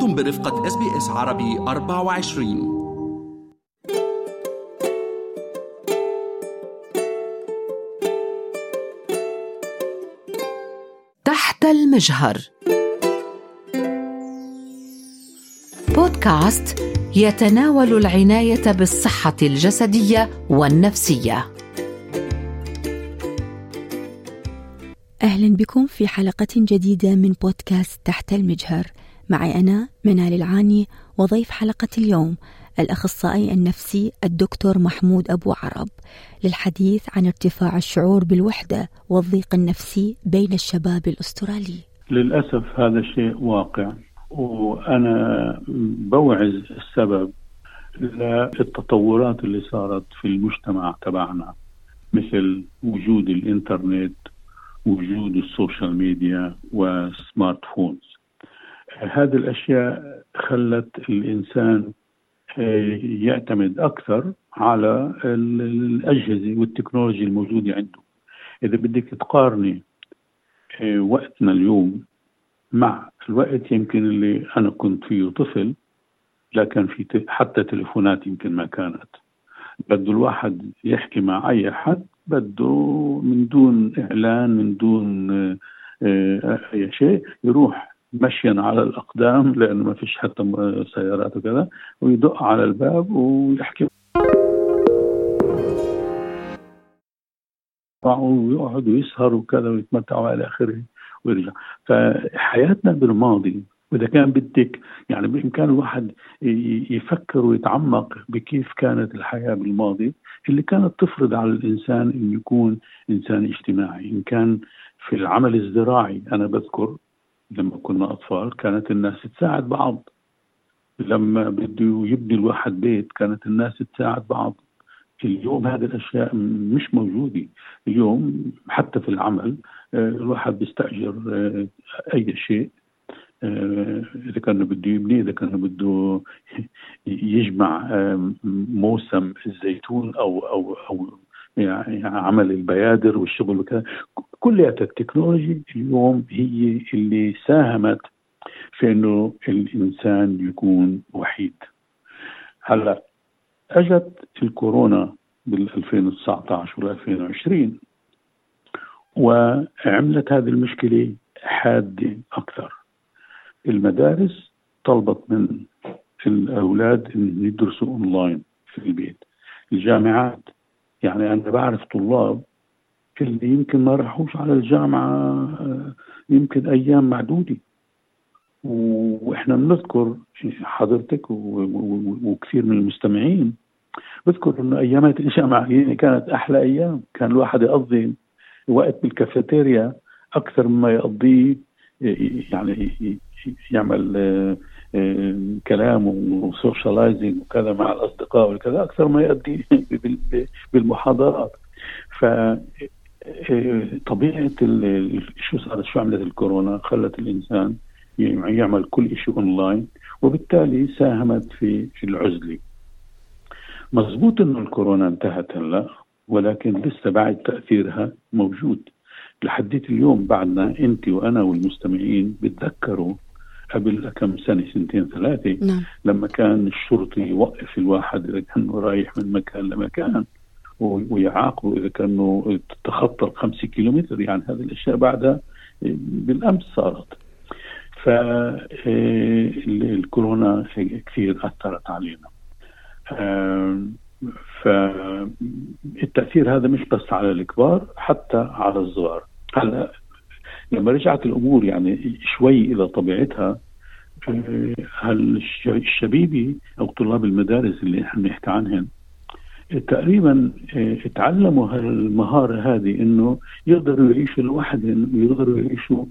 أنتم برفقة SBS عربي 24 تحت المجهر. بودكاست يتناول العناية بالصحة الجسدية والنفسية. أهلا بكم في حلقة جديدة من بودكاست تحت المجهر. معي أنا منال العاني وضيف حلقة اليوم الأخصائي النفسي الدكتور محمود أبو عرب للحديث عن ارتفاع الشعور بالوحدة والضيق النفسي بين الشباب الأسترالي. للأسف هذا شيء واقع وأنا بوعز السبب للتطورات اللي صارت في المجتمع تبعنا مثل وجود الإنترنت وجود ال social media و smart phones. هذه الأشياء خلت الإنسان آه، يعتمد أكثر على الأجهزة والتكنولوجيا الموجودة عنده. إذا بدك تقارني آه، وقتنا اليوم مع الوقت يمكن اللي أنا كنت فيه طفل لا كان في حتى تليفونات يمكن ما كانت. بده الواحد يحكي مع أي حد بده من دون إعلان من دون آه، أي شيء يروح مشيا على الأقدام لأنه ما فيش حتى سيارات وكذا ويدق على الباب ويحكي. ويقعد ويسهر وكذا ويتمتع وإلى آخره ويرجع. فحياتنا بالماضي وإذا كان بدك يعني بإمكان الواحد يفكر ويتعمق بكيف كانت الحياة بالماضي اللي كانت تفرض على الإنسان انه يكون إنسان اجتماعي. إن كان في العمل الزراعي أنا بذكر لما كنا أطفال كانت الناس تساعد بعض. لما بده يبني الواحد بيت كانت الناس تساعد بعض. اليوم هذه الأشياء مش موجودة. اليوم حتى في العمل آه، الواحد بيستأجر آه، أي شيء آه، إذا كان بده يبني إذا كان بده يجمع موسم الزيتون أو أو أو يعني عمل البيادر والشغل وكذا. كلها التكنولوجي اليوم هي اللي ساهمت في إنه الإنسان يكون وحيد. هلأ أجت الكورونا بال 2019 وال 2020 وعملت هذه المشكلة حادة أكثر. المدارس طلبت من الأولاد إن يدرسوا أونلاين في البيت. الجامعات يعني أنا بعرف طلاب اللي يمكن ما راحوش على الجامعة آه، يمكن أيام معدودة. وإحنا بنذكر حضرتك وكثير من المستمعين بذكر إنه أيامات الجامعة يعني كانت أحلى أيام. كان الواحد يقضي وقت بالكافيتيريا أكثر مما يقضيه يعني يعمل آه، كلام و socializing وكذا مع الأصدقاء وكذا أكثر ما يقضي بالمحاضرات. ف طبيعة شو صارت شو عملت الكورونا؟ خلت الإنسان يعمل كل شيء أونلاين وبالتالي ساهمت في العزله مضبوط إنه الكورونا انتهت هلأ ولكن لسه بعد تأثيرها موجود. لحديت اليوم بعدنا أنت وأنا والمستمعين بتذكروا قبل كم سنة سنتين ثلاثة نعم. لما كان الشرطي يوقف الواحد إذا كان رايح من مكان لمكان. ويعاقبه اذا كانوا تخطى الخمسة كيلومتر يعني هذه الأشياء بعدها بالأمس صارت. فالكورونا كثير أثرت علينا. فالتاثير هذا مش بس على الكبار حتى على الصغار. هلا لما رجعت الأمور يعني شوي إلى طبيعتها هل الشبيبه أو طلاب المدارس اللي إحنا بنحكي عنهم تقريبا اتعلموا هالمهارة هذه إنه يقدروا يعيشوا لوحدهم ويقدروا يعيشوا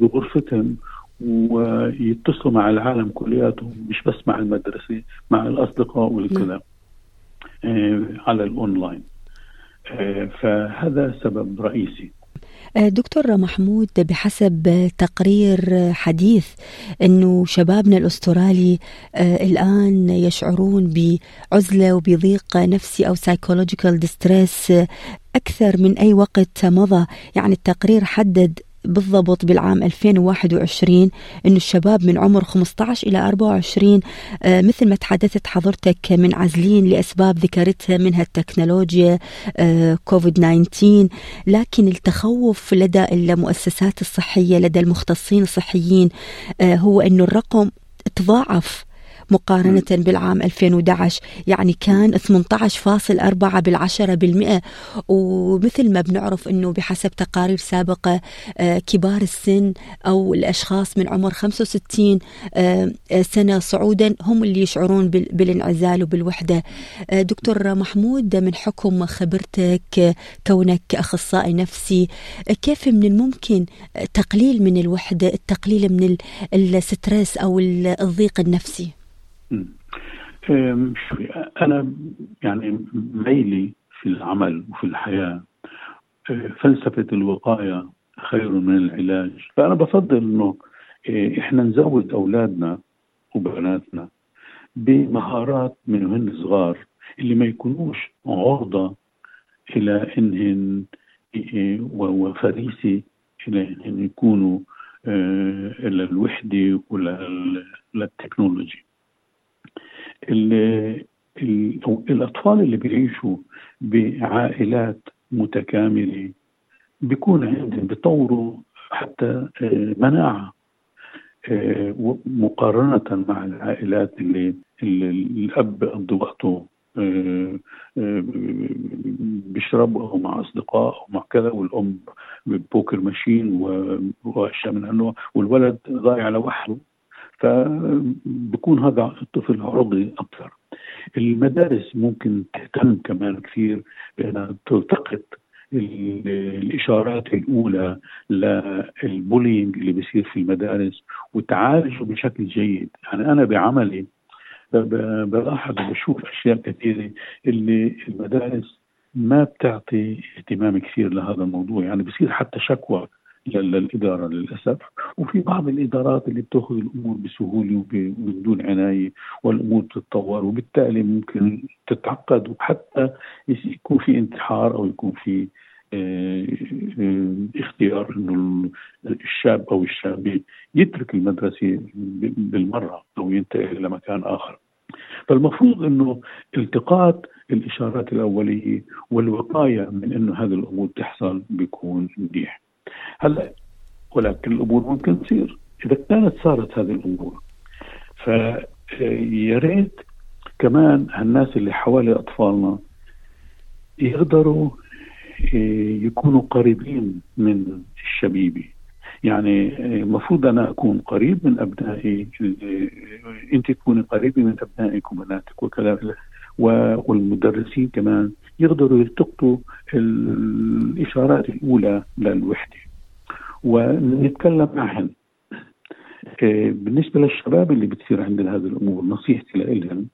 بغرفتهم ويتصلوا مع العالم كلياتهم مش بس مع المدرسة مع الأصدقاء والكذا نعم. على الأونلاين فهذا سبب رئيسي آه، دكتور محمود بحسب تقرير حديث إنه شبابنا الأسترالي آه، الآن يشعرون بعزلة وبضيق نفسي أو psychological distress أكثر من أي وقت مضى. يعني التقرير حدد بالضبط بالعام 2021 أن الشباب من عمر 15 إلى 24 آه، مثل ما تحدثت حضرتك منعزلين لأسباب ذكرتها منها التكنولوجيا كوفيد 19 لكن التخوف لدى المؤسسات الصحية لدى المختصين الصحيين هو أن الرقم تضاعف. مقارنة بالعام 2011 يعني كان 18.4 بالعشرة بالمئة. ومثل ما بنعرف أنه بحسب تقارير سابقة آه، كبار السن أو الأشخاص من عمر 65 آه، سنة صعودا هم اللي يشعرون بالانعزال وبالوحدة. آه، دكتور محمود من حكم خبرتك كونك أخصائي نفسي كيف من الممكن تقليل من الوحدة التقليل من الستريس أو الضيق النفسي؟ أنا يعني ميلي في العمل وفي الحياة. أه، فلسفة الوقاية خير من العلاج. فأنا بفضل أنه أه، إحنا نزود أولادنا وبناتنا بمهارات من وهن صغار اللي ما يكونوش عرضة إلى إنهن أه، وفريسة إلى إن يكونوا إلى الوحدة الأطفال اللي بيعيشوا بعائلات متكاملة بيكون عندهم بيطوروا حتى آه، مناعة آه، مقارنة مع العائلات اللي, اللي الأب بيقضي وقته بيشرب مع أصدقاء أو مع كذا والأم بوكر ماشين وأشياء من هالنوع والولد ضايع لوحده. فبكون هذا الطفل عرضي أكثر. المدارس ممكن تهتم كمان كثير بأنها تلتقط الإشارات الأولى للبولينج اللي بيصير في المدارس وتعالجه بشكل جيد. يعني أنا بعملي بلاحظ وبشوف أشياء كثيرة اللي المدارس ما بتعطي اهتمام كثير لهذا الموضوع. يعني بصير حتى شكوى للإدارة للأسف وفي بعض الإدارات اللي بتأخذ الأمور بسهولة وبدون عناية والأمور تتطور وبالتالي ممكن تتعقد وحتى يكون في انتحار أو يكون في آه آه اختيار إنه الشاب أو الشابة يترك المدرسة بالمرة أو ينتقل إلى مكان آخر. فالمفروض إنه التقاط الإشارات الأولية والوقاية من إنه هذه الأمور تحصل بيكون منيح. هلا ولكن الأمور ممكن تصير. إذا كانت صارت هذه الأمور فيا ريت كمان الناس اللي حوالي أطفالنا يقدروا إيه، يكونوا قريبين من الشبيبة. يعني المفروض أنا أكون قريب من أبنائي أنت تكوني قريبة من أبنائك وبناتك وكذا والمدرسين كمان يقدروا يلتقطوا الإشارات الأولى للوحدة. ونتكلم معهم. آه، بالنسبة للشباب اللي بتصير عندهم هذه الأمور نصيحتي لهم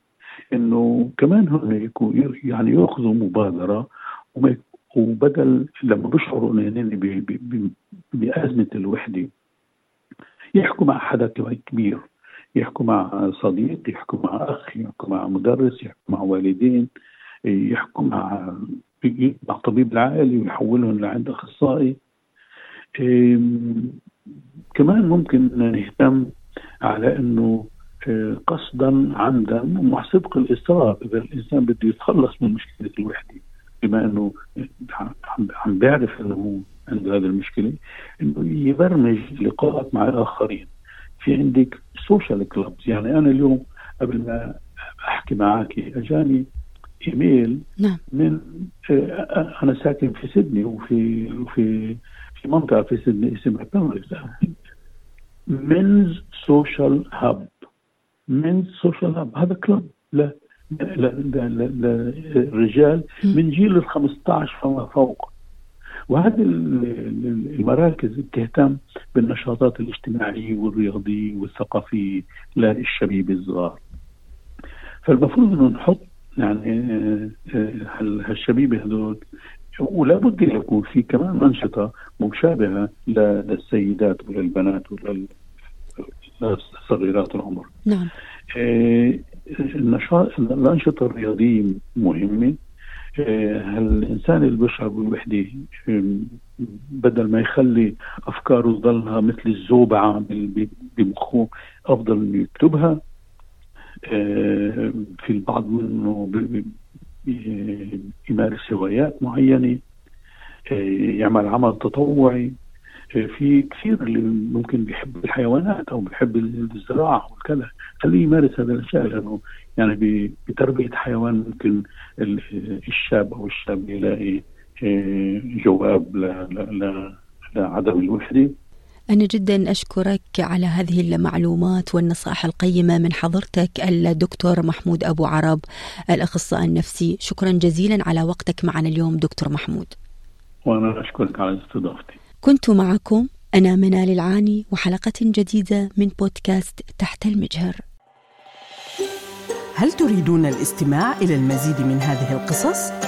إنه كمان هم يعني يأخذوا مبادرة وبدل لما بيشعروا انهم بأزمة الوحدة يحكوا مع حدا كبير يحكوا مع صديق يحكوا مع أخ يحكوا مع مدرس يحكوا مع والدين يحكوا مع مع طبيب العائلي ويحولهم لعند أخصائي. كمان ممكن نهتم على إنه آه، قصدا عمدا مع سبق الإصرار إذا الإنسان بده يتخلص من مشكلة الوحدة بما إنه عم بيعرف إنه هو عنده هذه المشكلة إنه يبرمج لقاءات مع الآخرين في عندك social clubs يعني أنا اليوم قبل ما أحكي معك أجاني إيميل نعم. من آه، أنا ساكن في سيدني وفي وفي في منطقة في سيدني اسمها Men's Social Hub Men's Social Hub هذا club لا للرجال من جيل ال 15 فما فوق. وهذه المراكز بتهتم بالنشاطات الاجتماعية والرياضية والثقافية للشبيب الصغار فالمفروض إنه نحط يعني هالشبيبة هذول ولا بد ان يكون في كمان أنشطة مشابهة للسيدات وللبنات وللصغيرات العمر. نعم. النشاط الأنشطة الرياضية مهمة هل الإنسان اللي بيشعر بالوحده بدل ما يخلي أفكاره تضلها مثل الزوبعة بمخه أفضل إنه يكتبها في البعض منه يمارس هوايات معينة يعمل عمل تطوعي في كثير اللي ممكن بيحب الحيوانات أو بيحب الزراعة والكذا خليه يمارس هذه الأشياء لأنه يعني بتربية حيوان ممكن الشاب أو الشاب يلاقي آه، جواب لعدم الوحدة. أنا جدا أشكرك على هذه المعلومات والنصائح القيمة من حضرتك الدكتور محمود أبو عرب الأخصائي النفسي. شكرا جزيلا على وقتك معنا اليوم دكتور محمود. وأنا أشكرك على استضافتي. كنت معكم أنا منال العاني وحلقة جديدة من بودكاست تحت المجهر. هل تريدون الاستماع إلى المزيد من هذه القصص؟